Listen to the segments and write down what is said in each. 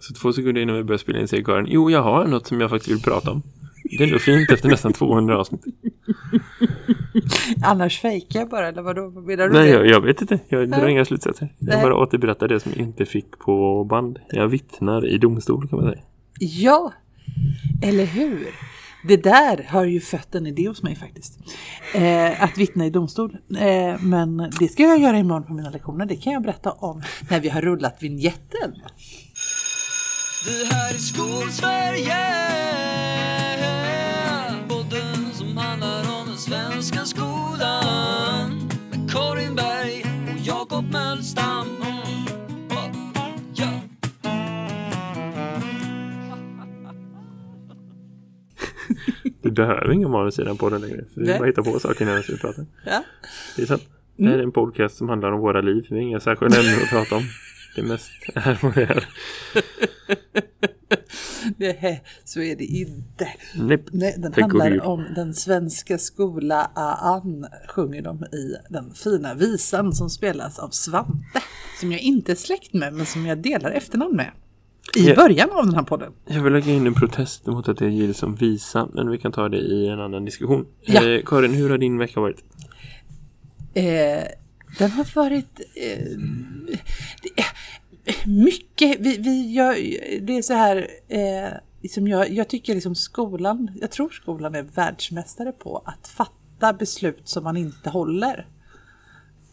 Så två sekunder innan vi börjar spela in säger Karin, jo jag har något som jag faktiskt vill prata om. Det är ändå fint efter nästan 200 avsnitt. Annars fejkar jag bara, eller vadå? Vad menar du? Nej, jag, jag vet inte. Jag drar inga slutsatser. Jag Nej. bara återberättar det som jag inte fick på band. Jag vittnar i domstol kan man säga. Ja, eller hur? Det där har ju fött en idé hos mig faktiskt. Eh, att vittna i domstol. Eh, men det ska jag göra imorgon på mina lektioner. Det kan jag berätta om när vi har rullat vignetten. Det här är Skolsverige Podden som handlar om den svenska skolan Med Karin Berg och Jakob Mölstam Ja. Du behöver inga manus i den podden längre. För vi Nej. bara hittar på saker när vi pratar. Ja. Det är sant. Det här är en podcast som handlar om våra liv. Vi har inga särskilda ämnen att prata om. Det mest är. Nej, så är det inte. Nej, Nej, den handlar om den svenska skola Aan sjunger de i den fina visan som spelas av Svante. Som jag inte är släkt med men som jag delar efternamn med. I Ja. början av den här podden. Jag vill lägga in en protest mot att jag gillar som visa. Men vi kan ta det i en annan diskussion. Ja. Eh, Karin, hur har din vecka varit? Eh, den har varit eh, det mycket. Vi, vi gör, det är så här. Eh, liksom jag, jag tycker liksom skolan. Jag tror skolan är världsmästare på att fatta beslut som man inte håller.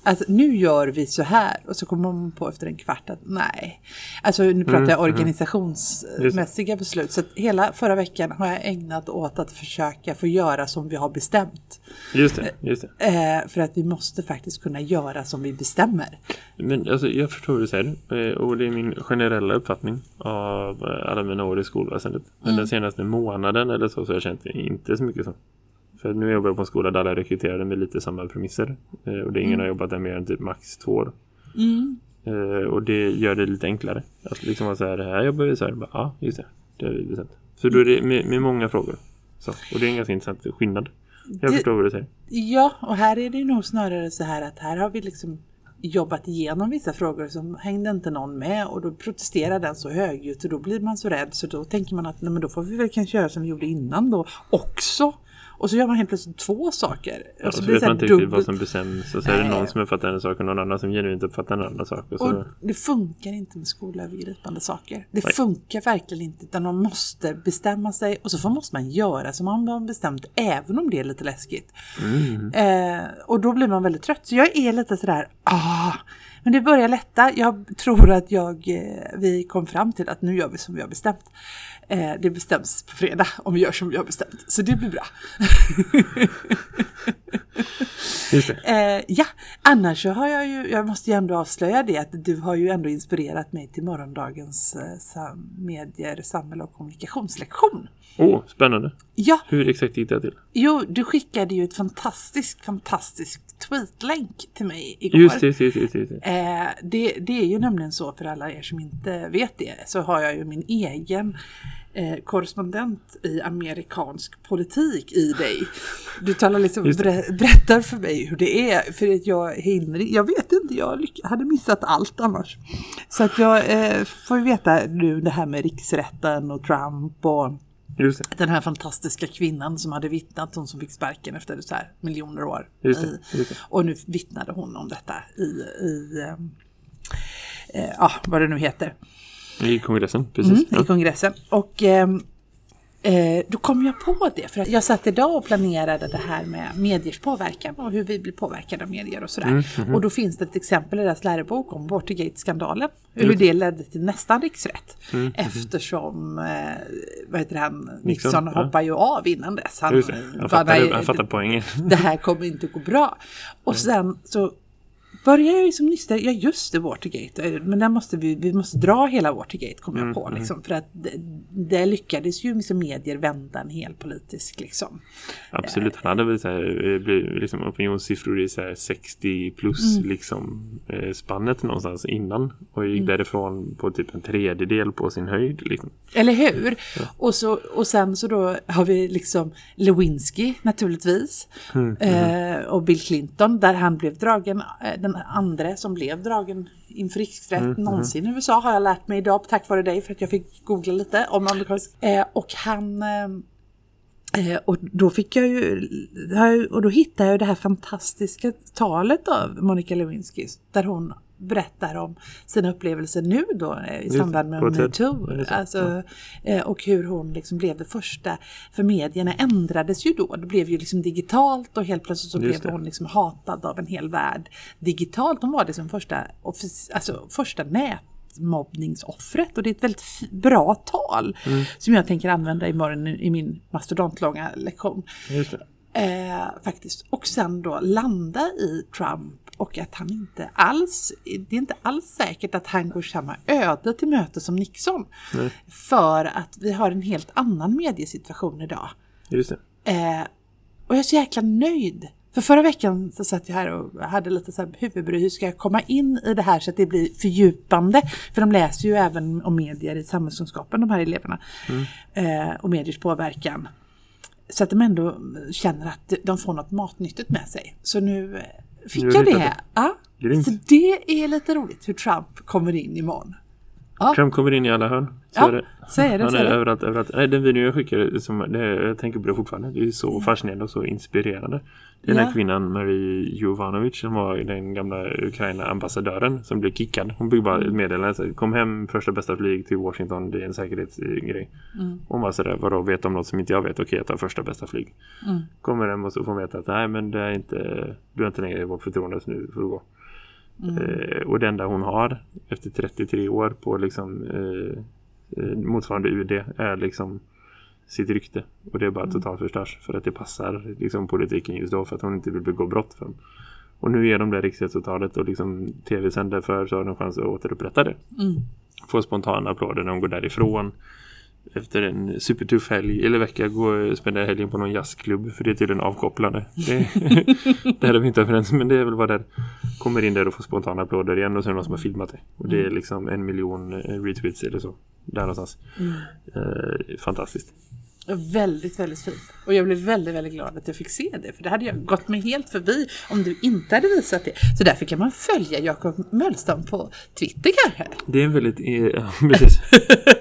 Alltså nu gör vi så här och så kommer man på efter en kvart att nej. Alltså nu pratar jag organisationsmässiga beslut. Så hela förra veckan har jag ägnat åt att försöka få göra som vi har bestämt. Just det, just det. Eh, för att vi måste faktiskt kunna göra som vi bestämmer. Men alltså, jag förstår vad du säger. Eh, och det är min generella uppfattning av eh, alla mina år i skolväsendet. Men Mm. den senaste månaden eller så, så har jag känt inte så mycket så. För nu jobbar jag på en skola där alla rekryterade med lite samma premisser. Eh, och det är ingen Mm. har jobbat där mer än typ max två år. Eh, och det gör det lite enklare. Att liksom vara så här, här jobbar vi så här. Bara, Ja, just det. Det har vi bestämt. Så då är det med, med många frågor. Så. Och det är en ganska intressant skillnad. Jag Det- förstår vad du säger. Ja, och här är det nog snarare så här att här har vi liksom jobbat igenom vissa frågor som hängde inte någon med och då protesterar den så högljutt och då blir man så rädd så då tänker man att nej, men då får vi väl kanske göra som vi gjorde innan då också. Och så gör man helt plötsligt två saker. Ja, och så, blir vet så man inte riktigt vad som bestäms. Och så är det någon som uppfattar en sak och någon annan som genuint uppfattar en annan sak. Och så, Och det funkar inte med skolövergripande saker. Det Nej. funkar verkligen inte utan man måste bestämma sig och så måste man göra som man har bestämt även om det är lite läskigt. Eh, och då blir man väldigt trött. Så jag är lite sådär, ah, men det börjar lätta. Jag tror att jag, eh, vi kom fram till att nu gör vi som vi har bestämt. Eh, det bestäms på fredag om vi gör som vi har bestämt. Så det blir bra. Eh, ja, annars så har jag ju, jag måste ju ändå avslöja det att du har ju ändå inspirerat mig till morgondagens eh, sam- medier, samhälle och kommunikationslektion. Åh, spännande. Ja, Hur exakt gick det till? jo, du skickade ju ett fantastiskt, fantastiskt tweetlänk till mig igår. Just det, just det. Just det. Eh, det, det är ju nämligen så för alla er som inte vet det så har jag ju min egen eh, korrespondent i amerikansk politik i dig. Du talar liksom, ber, berättar för mig hur det är för att jag hinner, jag vet inte, jag hade missat allt annars. Så att jag eh, får veta nu det här med riksrätten och Trump och den här fantastiska kvinnan som hade vittnat, hon som fick sparken efter så här miljoner år. Just det, just det. Och nu vittnade hon om detta i, i ehm, eh, ja, vad det nu heter, I kongressen, precis. mm, Ja. i kongressen. Och ehm, eh, då kom jag på det, för att jag satt idag och planerade det här med mediers påverkan och hur vi blir påverkade av medier och sådär. Mm, Och då finns det ett exempel i deras lärobok om Watergate-skandalen, hur det ledde till nästan riksrätt. Mm, Eftersom, eh, vad heter han, Nixon, ja. hoppar ju av innan dess. Han. Jag bara, fattar, nej, jag fattar poängen. det här kommer inte att gå bra. Och sen så börjar jag ju som nysta, ja just det Watergate, eh, men där måste vi, vi måste dra hela Watergate kom jag på liksom, för att det, det lyckades ju liksom medier vända en hel politisk liksom. Absolut, han hade väl så här, eh, liksom, opinionssiffror i så här 60 plus Mm. liksom, eh, spannet någonstans innan och gick Mm. därifrån på typ en tredjedel på sin höjd. Liksom. Eller hur? Och, så, och sen så då har vi liksom Lewinsky naturligtvis. Mm, Eh, och Bill Clinton där han blev dragen, eh, den andra som blev dragen inför riksrätt någonsin i USA har jag lärt mig idag tack vare dig för att jag fick googla lite om amerikansk. Eh, och han eh, Eh, och då fick jag ju, och då hittade jag det här fantastiska talet av Monica Lewinsky där hon berättar om sina upplevelser nu då eh, i samband med metoo. Alltså, eh, och hur hon liksom blev det första. För medierna ändrades ju då. Det blev ju liksom digitalt och helt plötsligt så Just blev det. hon liksom hatad av en hel värld digitalt. Hon var liksom första, alltså första nätmobbningsoffret och det är ett väldigt bra tal Mm. som jag tänker använda imorgon i min mastodontlånga lektion. Eh, faktiskt. Och sen då landa i Trump och att han inte alls, det är inte alls säkert att han går samma öde till möte som Nixon. Nej. För att vi har en helt annan mediesituation idag. Just det. Eh, och jag är så jäkla nöjd. För förra veckan så satt jag här och hade lite så här huvudbry. Hur ska jag komma in i det här så att det blir fördjupande? För de läser ju även om medier i samhällskunskapen, de här eleverna. Eh, och mediers påverkan. Så att de ändå känner att de får något matnyttigt med sig. Så nu fick jag det. Ja, Grymt. så det är lite roligt hur Trump kommer in imorgon. Ja, Trump kommer in i alla hörn. Så Ja, är det. så är det, Han är är det. överallt, överallt. Nej, den videon jag skickade, som, det, jag tänker på det fortfarande. Det är så fascinerande och så inspirerande. Det är den Ja. här kvinnan, Marie Jovanovic, som var den gamla Ukraina-ambassadören som blev kickad. Hon byggde bara ett meddelande. Kom hem första bästa flyg till Washington. Det är en säkerhetsgrej. Mm. Hon var sådär, vadå, vet om något som inte jag vet? Okej, jag tar första bästa flyg. Mm. Kommer hem och så får hon veta att nej, men det är inte, du är inte längre i vårt förtroende så nu får du gå. Mm. Eh, och det enda hon har efter 33 år på liksom eh, eh, motsvarande UD är liksom sitt rykte. Och det är bara Mm. totalt förstörs för att det passar liksom politiken just då för att hon inte vill begå brott för dem. Och nu är de där riksrättsåtalet och liksom tv-sänder för så har de chans att återupprätta det. Mm. Få spontana applåder när de går därifrån. Efter en supertuff helg eller vecka gå spendera helgen på någon jazzklubb för det är tydligen avkopplande. Det, det här är vi inte överens men det är väl vad det är. Kommer in där och får spontana applåder igen och det någon som har filmat det. Och det är liksom en miljon eh, retweets eller så. Där någonstans. Eh, fantastiskt. Väldigt, väldigt fint. Och jag blev väldigt, väldigt glad att jag fick se det. För det hade jag gått mig helt förbi om du inte hade visat det. Så därför kan man följa Jakob Möllstam på Twitter kanske. Det är en väldigt eh, ja, precis,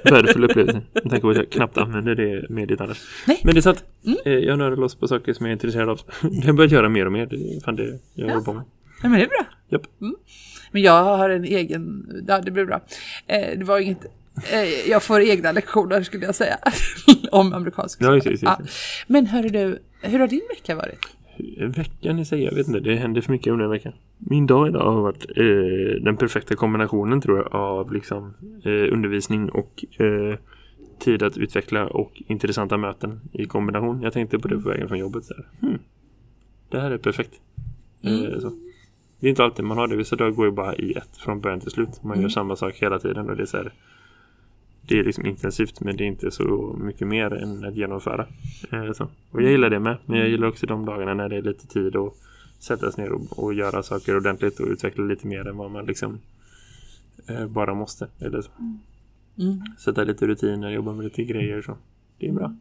värdefull upplevelse. Jag tänker på att jag knappt använder det mediet annars. Nej. Men det är sant. Eh, jag nördar loss på saker som jag är intresserad av. Det har börjat göra mer och mer. Det är fan det jag håller på med. Nej, men det är bra. Japp. Men jag har en egen... Ja, det blir bra. Eh, det var inget... Eh, jag får egna lektioner skulle jag säga. om amerikansk Ja, just just det. Men hörru du, hur har din vecka varit? Veckan i sig, jag vet inte. Det händer för mycket under en vecka. Min dag idag har varit eh, den perfekta kombinationen tror jag av liksom eh, undervisning och eh, tid att utveckla och intressanta möten i kombination. Jag tänkte på det på vägen från jobbet. Så här. Hmm, det här är perfekt. Eh, så. Det är inte alltid man har det. Vissa dagar går ju bara i ett från början till slut. Man gör samma sak hela tiden och det är så här, det är liksom intensivt men det är inte så mycket mer än att genomföra. Eh, så. Och jag gillar det med. Men jag gillar också de dagarna när det är lite tid att sätta sig ner och, och göra saker ordentligt och utveckla lite mer än vad man liksom eh, bara måste. Eller så. Mm. Sätta lite rutiner, jobba med lite grejer så. Det är bra.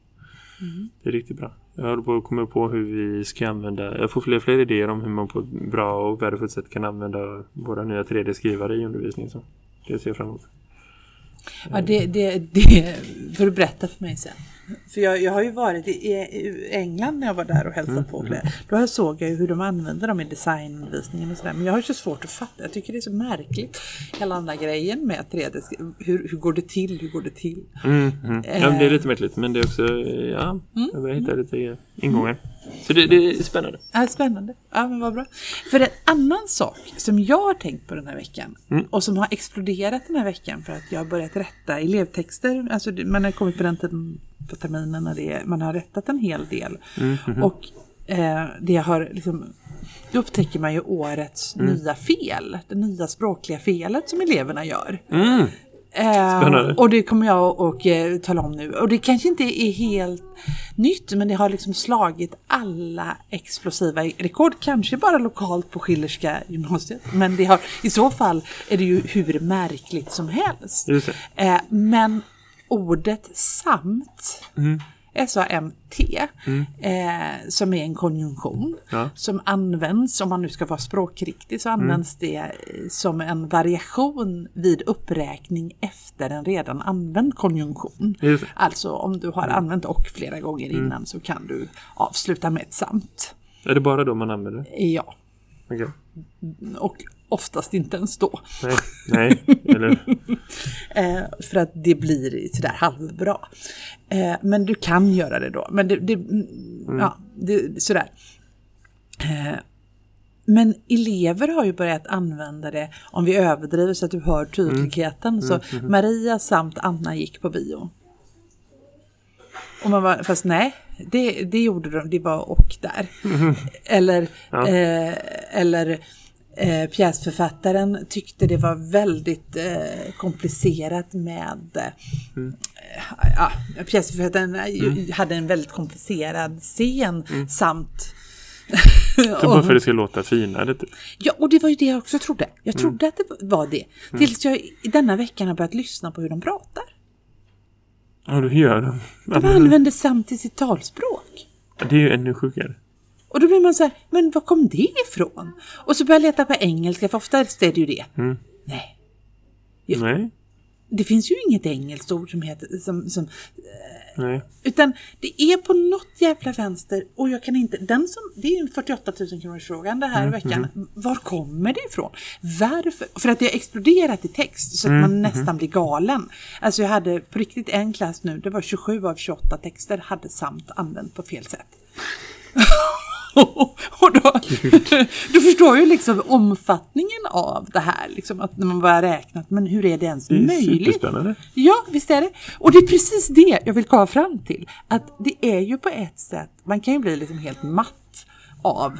Det är riktigt bra. Jag håller på att komma på hur vi ska använda, jag får fler och fler idéer om hur man på ett bra och värdefullt sätt kan använda våra nya 3D-skrivare i undervisningen. Så det ser jag fram emot. Ja, det, det, det får du berätta för mig sen. För jag, jag har ju varit i, England när jag var där och hälsade på. Det. Då såg jag ju hur de använder dem i designvisningen och sådär. Men jag har ju så svårt att fatta. Jag tycker det är så märkligt. Hela den där grejen med 3D. Hur, hur går det till? Hur går det till? Mm, mm. Ja, men det är lite märkligt men det är också, eh, ja, jag börjar hitta lite ingångar. Så det, det är spännande. Ja, spännande. Ja, men vad bra. För en annan sak som jag har tänkt på den här veckan och som har exploderat den här veckan för att jag har börjat rätta elevtexter. Alltså man har kommit på den tiden på terminen när det, är- man har rättat en hel del. Och eh, det har liksom då upptäcker man ju årets nya fel, det nya språkliga felet som eleverna gör. Mm. Eh, och det kommer jag att eh, tala om nu. Och det kanske inte är helt nytt, men det har liksom slagit alla explosiva rekord. Kanske bara lokalt på Schillerska gymnasiet. Men det har, i så fall är det ju hur märkligt som helst. Eh, men ordet samt S-A-M-T, eh, som är en konjunktion Ja. som används, om man nu ska vara språkriktig, så används det eh, som en variation vid uppräkning efter en redan använd konjunktion. Just. Alltså om du har använt och flera gånger innan så kan du avsluta med ett samt. Är det bara då man använder det? Ja, Okej. och oftast inte ens då. Nej, nej, eller Eh, för att det blir sådär halvbra. Eh, men du kan göra det då. Men det, det, mm, ja, det sådär. Eh, men elever har ju börjat använda det, om vi överdriver så att du hör tydligheten. Så Maria samt Anna gick på bio. Och man var, fast nej, det, det gjorde de, det var och där. Eller, Ja. eh, eller eh, pjäsförfattaren tyckte det var väldigt eh, komplicerat med eh, ja, pjäsförfattaren ju- hade en väldigt komplicerad scen samt så bara för att det ska låta finare. Typ. Ja, och det var ju det jag också trodde. Jag trodde att det var det. Tills jag i denna veckan har börjat lyssna på hur de pratar. Ja, då gör de. De använder samt i sitt talspråk. Det är ju ännu sjukare. Och då blir man så här, men var kom det ifrån? Och så börjar jag leta på engelska, för oftast är det ju det. Nej, Ja. Nej, det finns ju inget engelskt ord som heter, som, som, nej. utan det är på något jävla vänster och jag kan inte, den som, det är en 48 000 kronors frågan det här veckan. Var kommer det ifrån? Varför? För att det har exploderat i text så att man nästan blir galen. Alltså jag hade på riktigt en klass nu, det var 27 av 28 texter hade samt använt på fel sätt. och då, du förstår ju liksom omfattningen av det här, liksom att när man börjar räkna, men hur är det ens Det är möjligt? superspännande. Ja, visst är det. Och det är precis det jag vill komma fram till. Att det är ju på ett sätt, man kan ju bli liksom helt matt av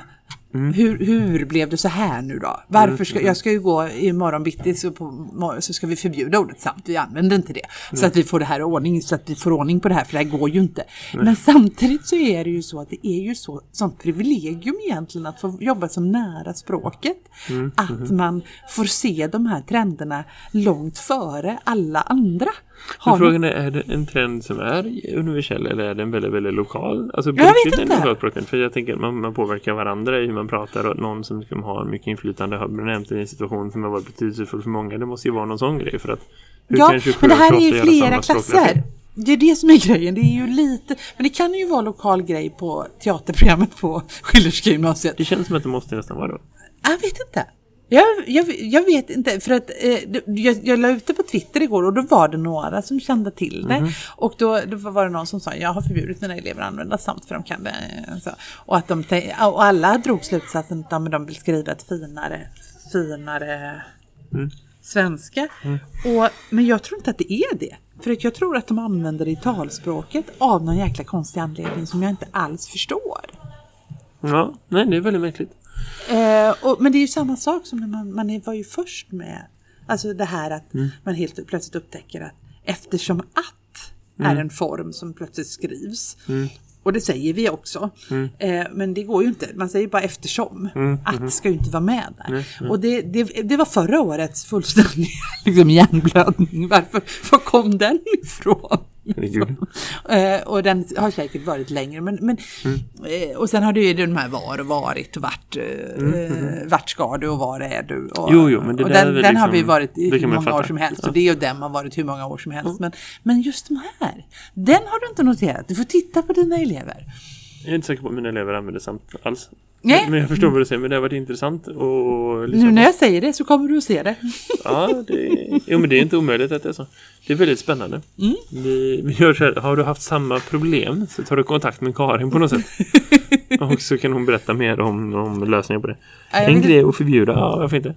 hur, hur blev det så här nu då? Varför ska, jag ska ju gå imorgon bitti så, på, så ska vi förbjuda ordet samt, vi använder inte det. Så att vi får det här i ordning, så att vi får ordning på det här, för det här går ju inte. Men samtidigt så är det ju så att det är ju så, sånt privilegium egentligen att få jobba så nära språket. Att man får se de här trenderna långt före alla andra. Men frågan är, är det en trend som är universell eller är den väldigt, väldigt lokal? Alltså Jag vet inte. För jag tänker att man, man påverkar varandra i hur man pratar och någon som liksom har mycket inflytande har nämnt i en situation som har varit betydelsefull för många. Det måste ju vara någon sån grej för att hur Ja, kan 27 men det här är 28 ju flera klasser. Det är det som är grejen. Det är ju lite, men det kan ju vara lokal grej på teaterprogrammet på Schillerska gymnasiet. Det känns som att det måste nästan vara då. Jag vet inte. Jag, jag, jag vet inte, för att eh, jag, jag la ut det på Twitter igår och då var det några som kände till det. Och då, då var det någon som sa, jag har förbjudit mina elever att använda samt för de kan det. Så. Och, att de, och alla drog slutsatsen att de vill skriva ett finare, finare svenska. Och, men jag tror inte att det är det. För att jag tror att de använder det i talspråket av någon jäkla konstig anledning som jag inte alls förstår. Ja, nej det är väldigt märkligt. Eh, och, men det är ju samma sak som när man, man var ju först med, alltså det här att man helt plötsligt upptäcker att eftersom att är en form som plötsligt skrivs. Och det säger vi också. Eh, men det går ju inte, man säger bara eftersom. Att ska ju inte vara med där. Och det, det, det var förra årets fullständiga liksom, hjärnblödning. Varför, var kom den ifrån? Herregud. Eh, och den har säkert varit längre. Men, men, Mm. eh, och sen har du ju de här var och varit och vart, eh, vart ska du och var är du? Och, Mm, Jo, jo, men det och den, den har liksom- vi varit i hur många år fatta. som helst. Ja. Och det och den har varit hur många år som helst. Men, men just de här, den har du inte noterat. Du får titta på dina elever. Jag är inte säker på att mina elever använder samt alls. Nej. Men, jag förstår vad du säger, men det har varit intressant och Nu när jag säger det så kommer du att se det. Ja, det, jo, men det är inte omöjligt att det är så. Det är väldigt spännande. Mm. Vi, vi gör så här, har du haft samma problem så tar du kontakt med Karin på något sätt. och så kan hon berätta mer om, om lösningar på det. Ja, en grej att förbjuda, ja varför inte?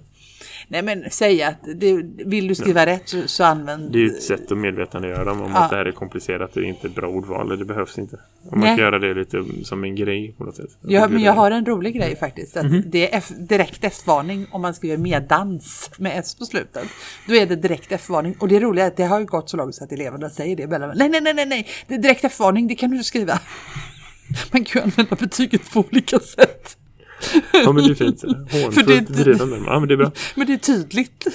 Nej men säg att det, vill du skriva rätt så, så använd... Det är ju ett sätt att medvetandegöra dem om Ja. att det här är komplicerat och inte bra ordval. Det behövs inte. Om man Nej. kan göra det lite som en grej på något sätt. Ja, men jag det. har en rolig grej faktiskt. Att Mhm. Det är F, direkt F-varning om man skriver meddans med S på slutet. Då är det direkt F-varning. Och det roliga är att det har ju gått så långt så att eleverna säger det. Nej, nej, nej, nej, nej, det är direkt F-varning, det kan du skriva. Man kan ju använda betyget på olika sätt. Ja men det är fint. Hånfullt dem. Ja men det är bra. Men det är tydligt.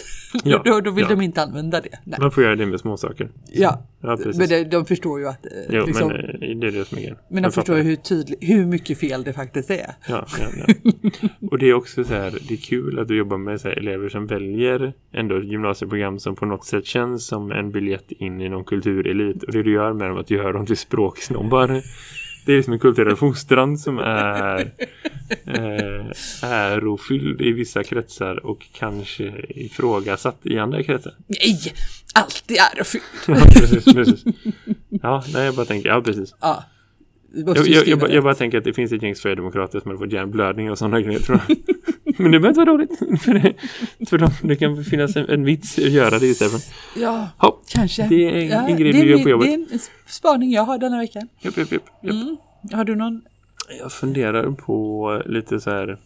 Ja, då, då vill ja. de inte använda det. Nej. Man får göra det med småsaker. Ja, Ja precis. men det, de förstår ju att... eh, jo liksom, men eh, det är det som är grejen. men de förstår ju hur, tydligt, hur mycket fel det faktiskt är. Ja, ja, ja. Och det är också så här, det är kul att du jobbar med så här elever som väljer ändå gymnasieprogram som på något sätt känns som en biljett in i någon kulturelit. Och det du gör med dem att du gör dem till språksnobbar. Det är liksom en kulturell fostran som är eh, ärofylld i vissa kretsar och kanske ifrågasatt i andra kretsar. Nej! Alltid ärofyllt. Ja, precis, precis. Ja, nej, jag bara tänker, ja precis. Ja. Jag, bara- det. jag bara tänker att det finns ett gäng Sverigedemokrater som har fått hjärnblödning och sådana grejer tror jag. Men det behöver inte vara dåligt. För, det, för dem, det kan finnas en, en vits att göra det istället. Ja, Hopp. kanske. Det är en- en grej vi gör på jobbet. Det är en spaning jag har denna veckan. Japp, japp, japp, japp. Mm. Har du någon? Jag funderar på lite så här.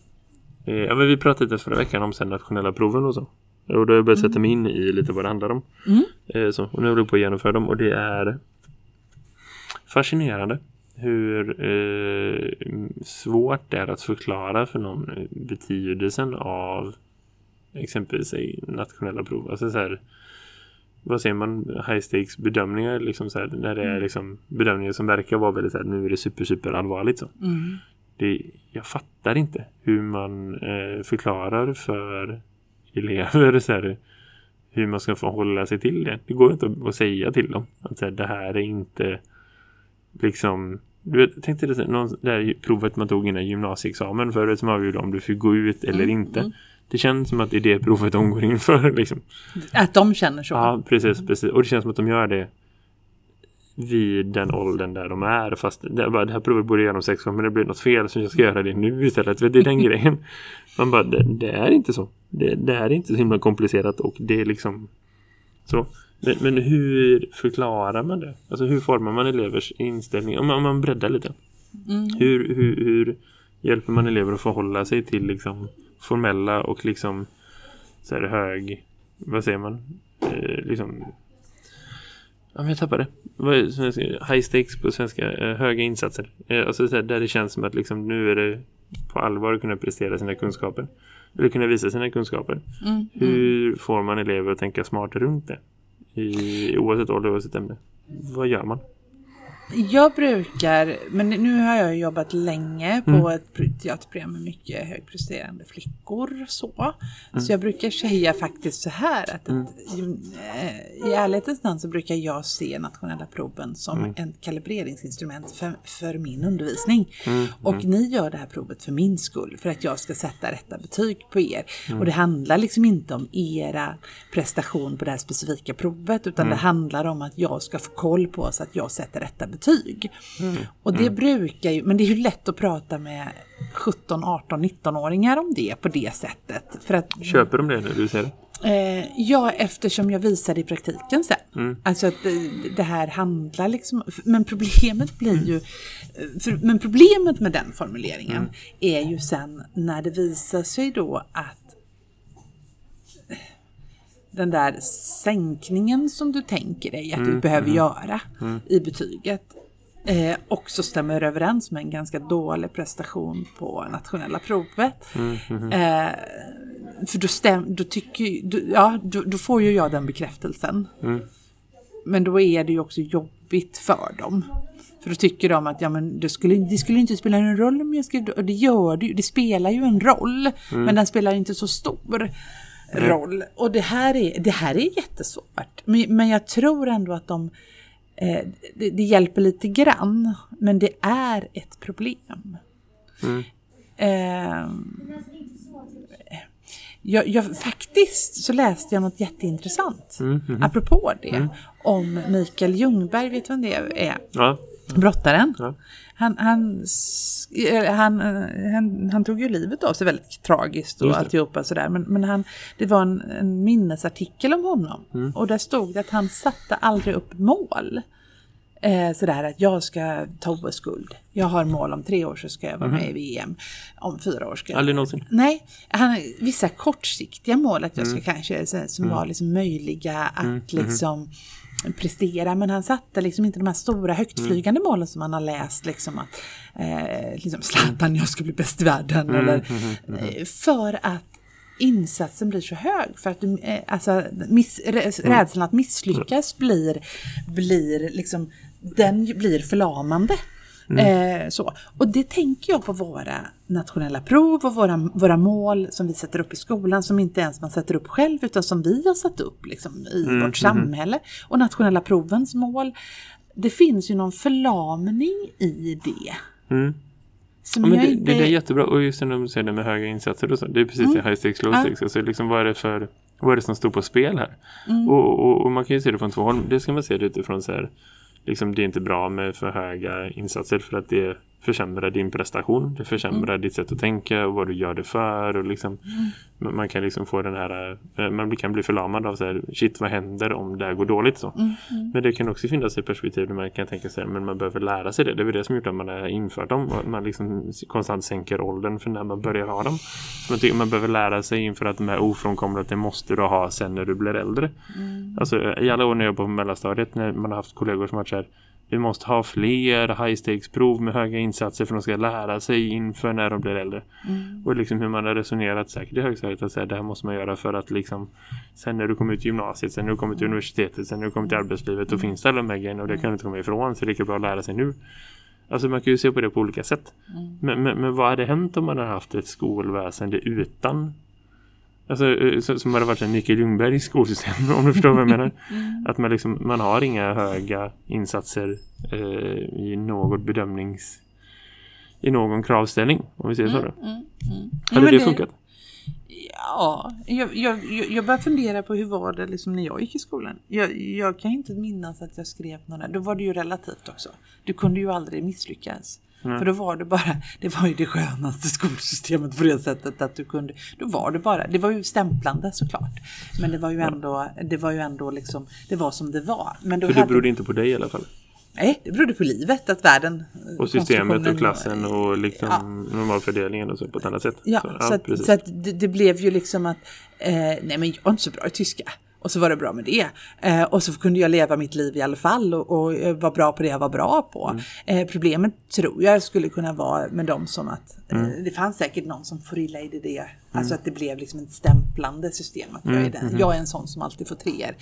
Eh, ja, men vi pratade lite förra veckan om sen nationella proven och så. Och då har jag börjat sätta mig in i lite vad det handlar om. Mm. Eh, så, och nu håller jag på att genomföra dem och det är fascinerande hur eh, svårt det är att förklara för någon betydelsen av exempelvis nationella prov. Alltså så här, vad säger man, high stakes bedömningar liksom så här, när det är liksom bedömningar som verkar vara väldigt så här, nu är det super super allvarligt så. Mm. Det, jag fattar inte hur man eh, förklarar för elever så här, hur man ska förhålla sig till det. Det går inte att, att säga till dem att så här, det här är inte liksom du vet, tänkte det, någon, det här provet man tog innan gymnasieexamen förut som avgjorde om du fick gå ut eller Mm, inte. mm. Det känns som att det är det provet de går in för. Liksom. Att de känner så. Ja, precis, precis. Och det känns som att de gör det vid den åldern där de är. Fast det, bara, det här provet borde jag göra om sex år men det blir något fel så jag ska göra det nu istället. Det är den grejen. Man bara, det, det är inte så. Det, det är inte så himla komplicerat och det är liksom så. Men, men hur förklarar man det? Alltså hur formar man elevers inställning? Om man, om man breddar lite. Mm. Hur, hur, hur hjälper man elever att förhålla sig till liksom formella och liksom så här hög, vad säger man? Eh, liksom Ja, men jag tappade. Är svenska? High stakes på svenska. Eh, höga insatser. Eh, alltså så här, där det känns som att liksom, nu är det på allvar att kunna prestera sina kunskaper. Eller kunna visa sina kunskaper. Mm. Hur får man elever att tänka smart runt det? I, oavsett ålder, oavsett ämne. Vad gör man? Jag brukar, men nu har jag jobbat länge på Mm. ett pr- teaterprogram med mycket högpresterande flickor. Så, Mm. så jag brukar säga faktiskt så här att ett, eh, i ärlighetens namn så brukar jag se nationella proven som Mm. ett kaliberingsinstrument för, för min undervisning. Mm. Och ni gör det här provet för min skull, för att jag ska sätta rätta betyg på er. Mm. Och det handlar liksom inte om era prestation på det här specifika provet, utan Mm. det handlar om att jag ska få koll på så att jag sätter rätta betyg. Mm. Och det brukar ju, men det är ju lätt att prata med 17, 18, 19-åringar om det på det sättet. För att Köper de det när du säger det? Eh, ja, eftersom jag visar det i praktiken sen. Mm. Alltså att det, det här handlar liksom... Men problemet blir ju... För, men problemet med den formuleringen Mm. är ju sen när det visar sig då att den där sänkningen som du tänker dig att du behöver göra i betyget eh, också stämmer överens med en ganska dålig prestation på nationella provet. Eh, för då, stäm, då, tycker, då, ja, då, då får ju jag den bekräftelsen. Men då är det ju också jobbigt för dem. För då tycker de att ja, men det, skulle, det skulle inte spela någon roll om jag skrev Och det gör det ju. Det spelar ju en roll. Men den spelar inte så stor roll. Och det här är, det här är jättesvårt. Men, men jag tror ändå att de eh, det, det hjälper lite grann. Men det är ett problem. Eh, jag, jag, faktiskt så läste jag något jätteintressant. Apropå det. Om Mikael Ljungberg, vet du vem det är? Ja. Brottaren. Ja. Han, han, s- eh, han, eh, han, han tog ju livet av sig väldigt tragiskt och alltihopa sådär. Men, men han, det var en, en minnesartikel om honom. Mm. Och där stod det att han satte aldrig upp mål. Eh, sådär att jag ska ta OS-guld. Jag har mål om tre år så ska jag vara med i VM. Om fyra år ska jag... Mhm. Aldrig någonsin. Nej, han vissa kortsiktiga mål att jag ska Mm. kanske, som var liksom möjliga att liksom prestera men han satte liksom inte de här stora högtflygande målen som man har läst liksom att eh, liksom Zlatan jag ska bli bäst i världen eller eh, för att insatsen blir så hög för att du, eh, alltså, miss, rä- rädslan att misslyckas blir, blir liksom den blir förlamande. Eh, så. Och det tänker jag på våra nationella prov och våra, våra mål som vi sätter upp i skolan som inte ens man sätter upp själv utan som vi har satt upp liksom, i vårt samhälle. Och nationella provens mål. Det finns ju någon förlamning i det. Mm. Ja, men det, inte... det är jättebra. Och just när du säger det med höga insatser och så. Det är precis det high stakes, low Ja. stakes. Alltså liksom vad är det för vad är det som står på spel här? Och, och, och man kan ju se det från två håll. Det ska man se det utifrån så här. Liksom det är inte bra med för höga insatser för att det försämrar din prestation. Det försämrar ditt sätt att tänka och vad du gör det för. Och liksom, man, man kan liksom få den här, eh, man kan bli förlamad av så här, shit vad händer om det här går dåligt så. Men det kan också finnas ett perspektiv där man kan tänka sig men man behöver lära sig det. Det är väl det som gjort att man har infört dem. Och man liksom konstant sänker åldern för när man börjar ha dem. Så man tycker man behöver lära sig inför att de är ofrånkomliga att det måste du ha sen när du blir äldre. Alltså i alla år när jag jobbade på mellanstadiet när man har haft kollegor som har varit så här vi måste ha fler high stakes prov med höga insatser för de ska lära sig inför när de blir äldre. Och liksom hur man har resonerat säkert i högstadiet att säga det här måste man göra för att liksom sen när du kommer ut i gymnasiet, sen när du kommer till universitetet, sen när du kommer till arbetslivet då finns det alla de här grejerna och det kan du inte komma ifrån så det är lika bra att lära sig nu. Alltså man kan ju se på det på olika sätt. Men, men, men vad hade hänt om man hade haft ett skolväsende utan Alltså eh, så- som hade varit en Mikael Ljungbergs skolsystem om du förstår vad jag menar. Att man liksom, man har inga höga insatser eh, i något bedömnings i någon kravställning om vi säger så då. Ja, Hade men det funkat? Ja, jag, jag, jag jag börjar fundera på hur var det liksom när jag gick i skolan. Jag, jag kan inte minnas att jag skrev några, då var det ju relativt också. Du kunde ju aldrig misslyckas. För då var det bara, det var ju det skönaste skolsystemet på det sättet att du kunde, då var det bara, det var ju stämplande såklart. Men det var ju ändå, det var ju ändå liksom, det var som det var. Men då För det hade- berodde inte på dig i alla fall. Nej, det berodde på livet, att världen... Och systemet och klassen och liksom Ja. normalfördelningen och så på ett annat sätt. Ja, så, att, precis. så att det, det blev ju liksom att, eh, nej men jag är inte så bra i tyska. Och så var det bra med det. Eh, och så kunde jag leva mitt liv i alla fall och, och eh, vara bra på det jag var bra på. Mm. Eh, problemet tror jag skulle kunna vara med dem som att, eh, Mm. det fanns säkert någon som förillade i det. Alltså att det blev liksom ett stämplande system. Att jag, är Mm, den, jag är en sån som alltid får treor.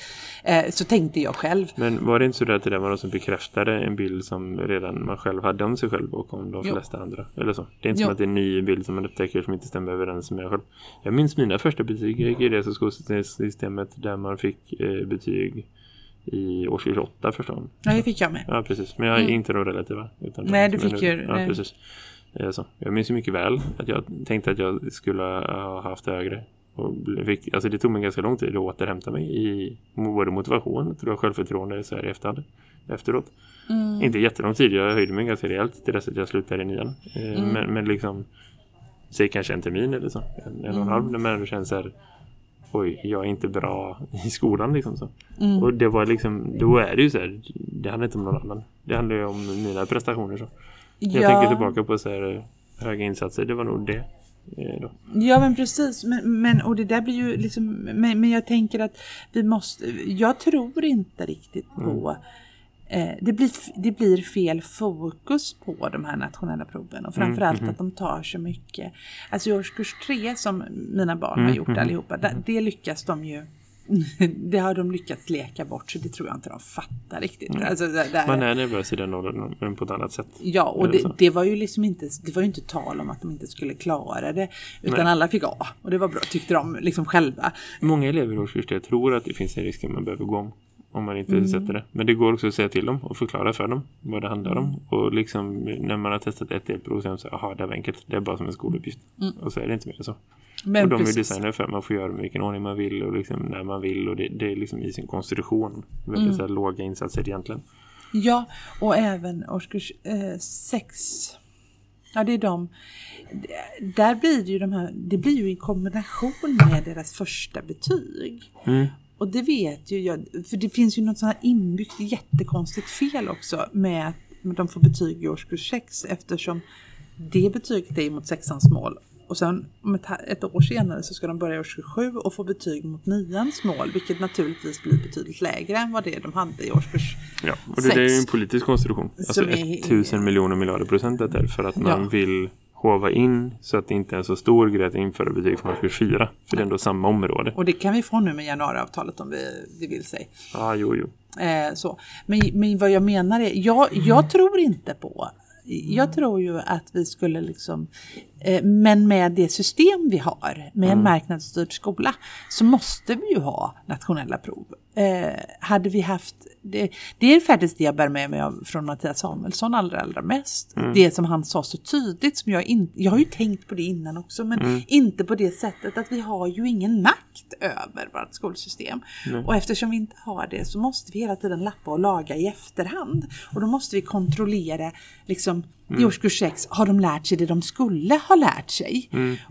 Eh, så tänkte jag själv. Men var det inte så att det där var något som bekräftade en bild som redan man själv hade om sig själv och om de Jo. flesta andra? Eller så. Det är inte Jo. som att det är en ny bild som man upptäcker som inte stämmer överens med en själv. Jag minns mina första betyg. Jag i det så skolsystemet där man fick eh, betyg i årskurs 8 första gången. Ja, det fick jag med. Ja, precis. Men jag är inte de relativa. Utan Nej, du fick ju- Ja, precis. Eh, Så. Jag minns ju mycket väl att jag tänkte att jag skulle ha haft högre. Och fick, alltså det tog mig ganska lång tid att återhämta mig i både motivation tror jag, självförtroende så här i efterhand. Efteråt. Mm. Inte jättelång tid, jag höjde mig ganska rejält till dess att jag slutade i nian. Eh, Mm. men, men liksom, säg kanske en termin eller så. En, en och Mm. en halv, men det känns så här oj, jag är inte bra i skolan liksom så. Mm. Och det var liksom, då är det ju så här, det handlar inte om någon annan. Det handlar ju om mina prestationer så. Jag Ja. tänker tillbaka på så här höga insatser, det var nog det. eh, Då. Ja men precis, men, men och det där blir ju liksom, men, men jag tänker att vi måste, jag tror inte riktigt på eh, det, blir, det blir fel fokus på de här nationella proven och framförallt att de tar så mycket. Alltså i årskurs tre som mina barn har gjort allihopa, där, det lyckas de ju det har de lyckats leka bort så det tror jag inte de fattar riktigt. Alltså, där, Man är nervös i den åldern, men på ett annat sätt. Ja, och det, så. det var ju liksom inte, det var ju inte tal om att de inte skulle klara det. Utan Nej. alla fick A. Och det var bra, tyckte de liksom själva. Många elever i årskurs tror att det finns en risk att man behöver gå om. Om man inte Mm. sätter det. Men det går också att säga till dem och förklara för dem vad det handlar om. Och liksom när man har testat ett delprov så de så jaha det var enkelt. Det är bara som en skoluppgift. Och så är det inte mer så. Men och de är precis. designade för att man får göra med vilken ordning man vill och liksom när man vill. Och det, det är liksom i sin konstitution. Väldigt Mm. så här, låga insatser egentligen. Ja, och även årskurs eh, sex. Ja, det är de. Där blir det ju de här, det blir ju i kombination med deras första betyg. Mm. Och det vet ju jag, för det finns ju något sånt här inbyggt jättekonstigt fel också med att de får betyg i årskurs 6 eftersom det betyget är mot sexans mål Och sen om ett, ett år senare så ska de börja årskurs 7 och få betyg mot nians mål. Vilket naturligtvis blir betydligt lägre än vad det de hade i årskurs Ja, och det, det är ju en politisk konstruktion. Alltså är- tusen miljoner miljarder procent det är för att man Ja. vill hova in så att det inte är en så stor grej att införa betyg från årskurs 4. För det är ändå samma område. Och det kan vi få nu med januariavtalet om vi, vi vill sig. Ja, ah, jo, jo. Eh, så. Men, men vad jag menar är, jag, jag tror inte på, jag tror ju att vi skulle liksom, men med det system vi har, med en marknadsstyrd skola, så måste vi ju ha nationella prov. Eh, hade vi haft, det, det är faktiskt det jag bär med mig av från Mattias Samuelsson allra, allra mest. Det som han sa så tydligt, som jag inte, jag har ju tänkt på det innan också, men inte på det sättet att vi har ju ingen makt över vårt skolsystem. Och eftersom vi inte har det så måste vi hela tiden lappa och laga i efterhand. Och då måste vi kontrollera, liksom i årskurs 6, har de lärt sig det de skulle ha lärt sig?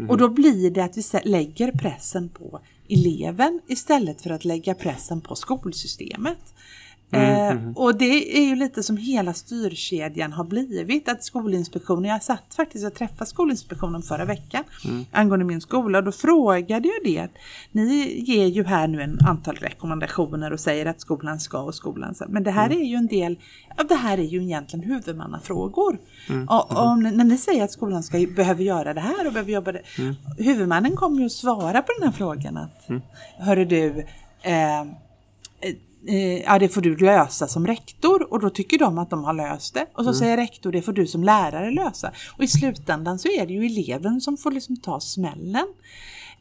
Och då blir det att vi lägger pressen på eleven istället för att lägga pressen på skolsystemet. Eh, och det är ju lite som hela styrkedjan har blivit. Att Skolinspektionen, jag satt faktiskt, jag träffade Skolinspektionen förra veckan angående min skola och då frågade jag det. Ni ger ju här nu en antal rekommendationer och säger att skolan ska och skolan ska. Men det här är ju en del, ja, det här är ju egentligen huvudmannafrågor. Och, om, när ni säger att skolan ska, behöver göra det här och behöver jobba det. Huvudmannen kommer ju att svara på den här frågan att, hörru du, eh, eh, ja det får du lösa som rektor och då tycker de att de har löst det. Och så säger rektor det får du som lärare lösa. Och i slutändan så är det ju eleven som får liksom ta smällen.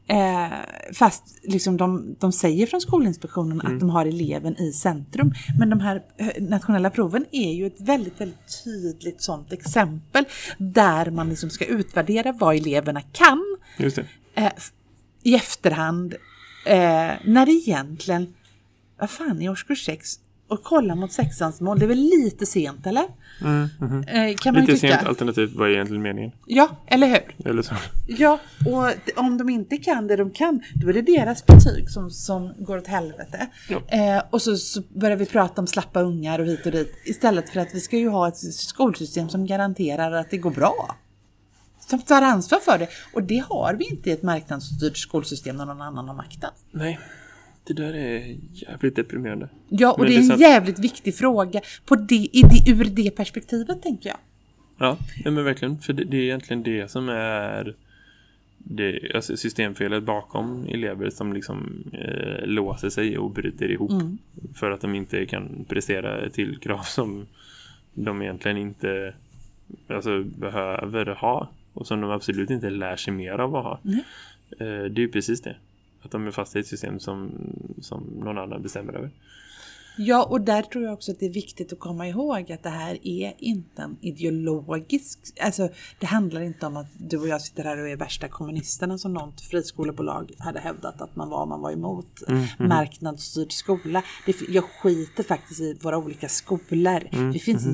Eh, fast liksom de, de säger från Skolinspektionen att de har eleven i centrum. Men de här eh, nationella proven är ju ett väldigt, väldigt tydligt sådant exempel där man liksom ska utvärdera vad eleverna kan eh, i efterhand eh, när det egentligen, vad fan i årskurs 6 och kolla mot sexans mål, det är väl lite sent eller? Eh, kan man Lite tycka. sent alternativt vad är egentligen meningen? Ja, eller hur? Eller så. Ja, och om de inte kan det de kan, då är det deras betyg som, som går åt helvete. Ja. Eh, och så, så börjar vi prata om slappa ungar och hit och dit. Istället för att vi ska ju ha ett skolsystem som garanterar att det går bra. Som tar ansvar för det. Och det har vi inte i ett marknadsstyrt skolsystem när någon annan har makten. Nej, det där är jävligt deprimerande. Ja, och Men det är en sant. jävligt viktig fråga på det, i det, ur det perspektivet tänker jag. Ja, men verkligen. För det, det är egentligen det som är det, alltså systemfelet bakom elever som liksom eh, låser sig och bryter ihop för att de inte kan prestera till krav som de egentligen inte alltså, behöver ha och som de absolut inte lär sig mer av att ha. Eh, det är ju precis det. Att de är fast i ett system som, som någon annan bestämmer över. Ja, och där tror jag också att det är viktigt att komma ihåg att det här är inte en ideologisk... Alltså, det handlar inte om att du och jag sitter här och är värsta kommunisterna som något friskolebolag hade hävdat att man var man var emot marknadsstyrd skola. Det, jag skiter faktiskt i våra olika skolor. Det finns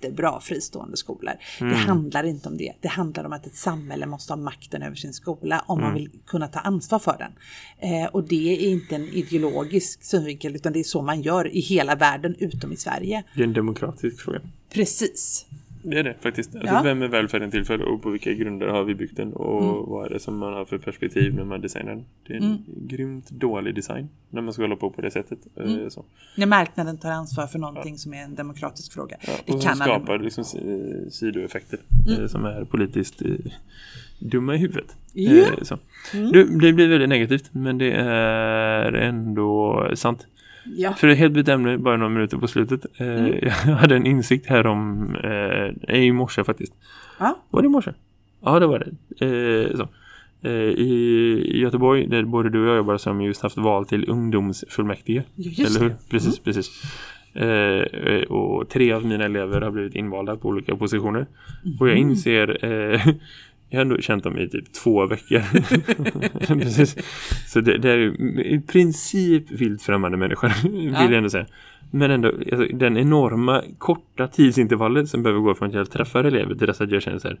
jättebra fristående skolor. Det handlar inte om det. Det handlar om att ett samhälle måste ha makten över sin skola om man vill kunna ta ansvar för den. Eh, och det är inte en ideologisk synvinkel utan det är så man gör i hela världen utom i Sverige. Det är en demokratisk fråga. Precis. Det är det faktiskt. Alltså, Ja. Vem är välfärden till för och på vilka grunder har vi byggt den och Mm. vad är det som man har för perspektiv när man designar den. Det är en Mm. grymt dålig design när man ska hålla på på det sättet. eh, Mm. Så. När marknaden tar ansvar för någonting som är en demokratisk fråga. Ja, det och som kan aldrig- skapar liksom si- sidoeffekter Mm. eh, som är politiskt eh, dumma i huvudet. Ja. Mm. Eh, så. Det, det blir väldigt negativt men det är ändå sant. Ja. För ett helt bytt ämne, bara några minuter på slutet. Eh, Mm. Jag hade en insikt här om, eh, i morse faktiskt. Ja. Var det i morse? Ja, det var det. Eh. Eh, I Göteborg, där både du och jag jobbar, de just haft val till ungdomsfullmäktige. Just Eller hur? det. Precis, precis. Eh, eh, och tre av mina elever har blivit invalda på olika positioner. Och jag inser, eh, jag har ändå känt dem i typ två veckor. precis. Så det, det är i princip vilt främmande människor, vill Ja. jag ändå säga. Men ändå, alltså, den enorma korta tidsintervallet som behöver gå från att jag träffar elever till dess att jag känner så här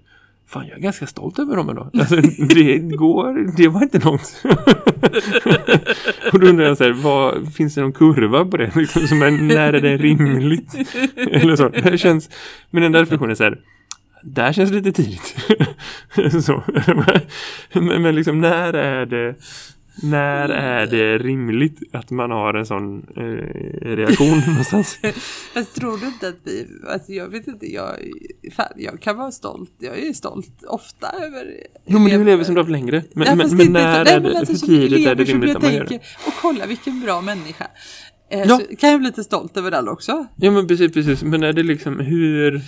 Fan, jag är ganska stolt över dem ändå. Alltså, det går, det var inte långt. och då undrar jag så här, vad, finns det någon kurva på det? Liksom, som är, när är det rimligt? Eller så. Det känns, men den där reflektionen är så här, där känns det lite tidigt. så. men, men liksom när är det när är det rimligt att man har en sån eh, reaktion någonstans? Fast tror du inte att vi, alltså jag vet inte, jag, fan, jag kan vara stolt, jag är stolt ofta över... Jo men du lever som du har haft längre. Men, Ja, men, men inte när för- är nej, men det, alltså hur tidigt är det rimligt att man gör det? Och kolla vilken bra människa. Eh, Ja. kan jag bli lite stolt över den också. Ja men precis, precis. Men är det liksom hur...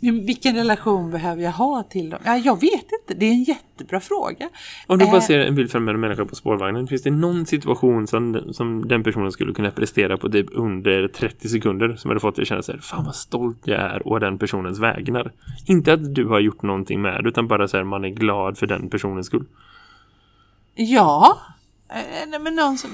Vilken relation behöver jag ha till dem? Ja, jag vet inte, det är en jättebra fråga. Om du bara Eh, ser en bild framför en människa på spårvagnen. Finns det någon situation som, som den personen skulle kunna prestera på typ under 30 sekunder som hade fått dig att känna här, fan vad stolt jag är och den personens vägnar. Inte att du har gjort någonting med det utan bara så här, man är glad för den personens skull. Ja, nej, men någon som,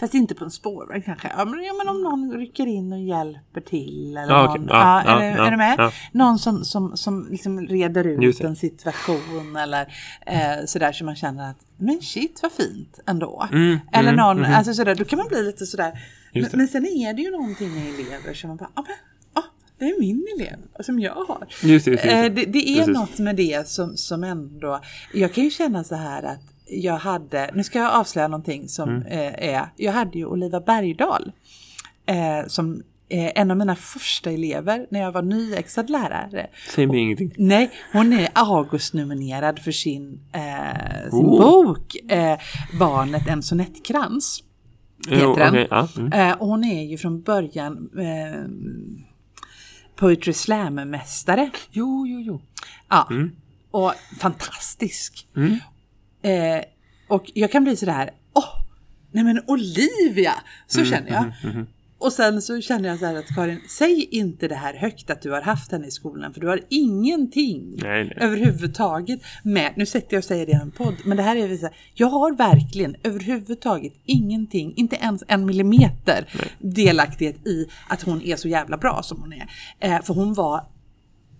fast inte på en spårvagn kanske. Ja men, ja, men om någon rycker in och hjälper till. Eller Ja, någon, okej. Ja, ja, är, är du med? Någon som, som, som liksom reder ut en situation eller eh, sådär så man känner att men shit vad fint ändå. Mm, eller mm, någon, mhm. alltså sådär, då kan man bli lite sådär. Men, men sen är det ju någonting med elever som man bara, ah, men, ah, det är min elev som jag har. Just det, just just. Eh, det, det är Precis. något med det som, som ändå, jag kan ju känna så här att jag hade, nu ska jag avslöja någonting som Mm. eh, är, jag hade ju Oliva Bergdahl eh, som eh, en av mina första elever när jag var nyexad lärare. Säg mig ingenting. Nej, hon är August-nominerad för sin, eh, sin Oh. bok eh, Barnet en sonettkrans. Heter Jo, den. okej, ja, mm. Eh, och hon är ju från början eh, Poetry Slam-mästare. Jo, jo, jo. Ja, Mm. och fantastisk. Eh, och jag kan bli sådär, åh, nej men Olivia, så Mm, känner jag. Och sen så känner jag så här att Karin, säg inte det här högt att du har haft henne i skolan, för du har ingenting Nej, nej. överhuvudtaget med, nu sätter jag och säger det i en podd, men det här är så här, jag har verkligen överhuvudtaget ingenting, inte ens en millimeter delaktighet i att hon är så jävla bra som hon är. Eh, för hon var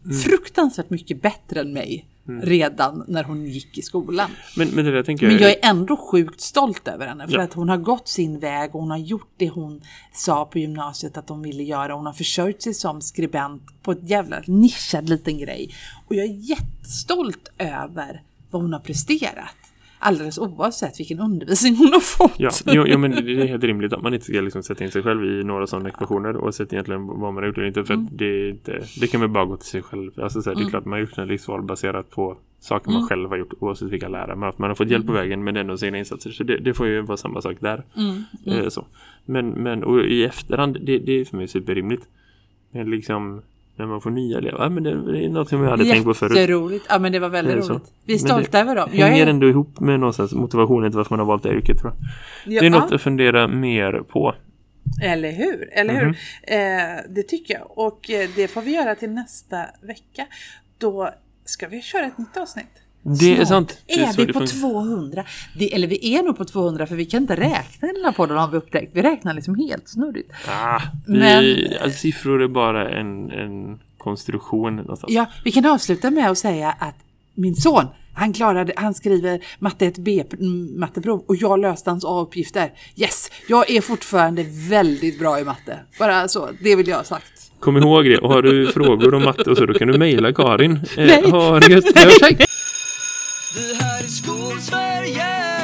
Mm. fruktansvärt mycket bättre än mig redan när hon gick i skolan. Men, men det där tänker Men jag... jag är ändå sjukt stolt över henne för Ja. att hon har gått sin väg och hon har gjort det hon sa på gymnasiet att hon ville göra. Hon har försörjt sig som skribent på ett jävla nischad liten grej. Och jag är jättestolt över vad hon har presterat. Alldeles oavsett vilken undervisning hon har fått. Ja, jo, jo, men det är helt rimligt att man inte ska liksom sätta in sig själv i några sådana ekvationer oavsett egentligen vad man har gjort eller inte. För Mm. att det, inte, det kan man bara gå till sig själv. Alltså, så här, Det är klart man har gjort en livsval baserat på saker Mm. man själv har gjort oavsett vilka lärare man har haft. Man har fått hjälp på vägen men ändå sina insatser. Så det, det får ju vara samma sak där. Mm, Eh, så. Men, men och i efterhand, det, det är för mig superrimligt. Men liksom när man får nya elever, ja, men det, det är något som jag hade tänkt på förut. Jätteroligt. Ja men det var väldigt så. roligt. Vi är stolta det över dem. Jag hänger är, ändå ihop med någonstans motivationen till varför man har valt det yrket tror jag. ja, Det är något att fundera mer på. Eller hur? Eller hur? Mhm. Eh, det tycker jag. Och eh, det får vi göra till nästa vecka. Då ska vi köra ett nytt avsnitt. Det är Snart sant. Det är Är vi på funkar. 200? Det, eller vi är nog på 200 för vi kan inte räkna i den här podden har vi upptäckt. Vi räknar liksom helt snurrigt. Ah, vi, Men- alltså, siffror är bara en, en konstruktion någonstans. Ja, vi kan avsluta med att säga att min son, han klarade, han skriver matte 1B mm, matteprov och jag löste hans A-uppgifter. Yes, jag är fortfarande väldigt bra i matte. Bara så, det vill jag ha sagt. Kom ihåg det. Och har du frågor om matte och så, då kan du mejla Karin. Eh, Nej. ha det gött. Jag har vi här i Skolsverige.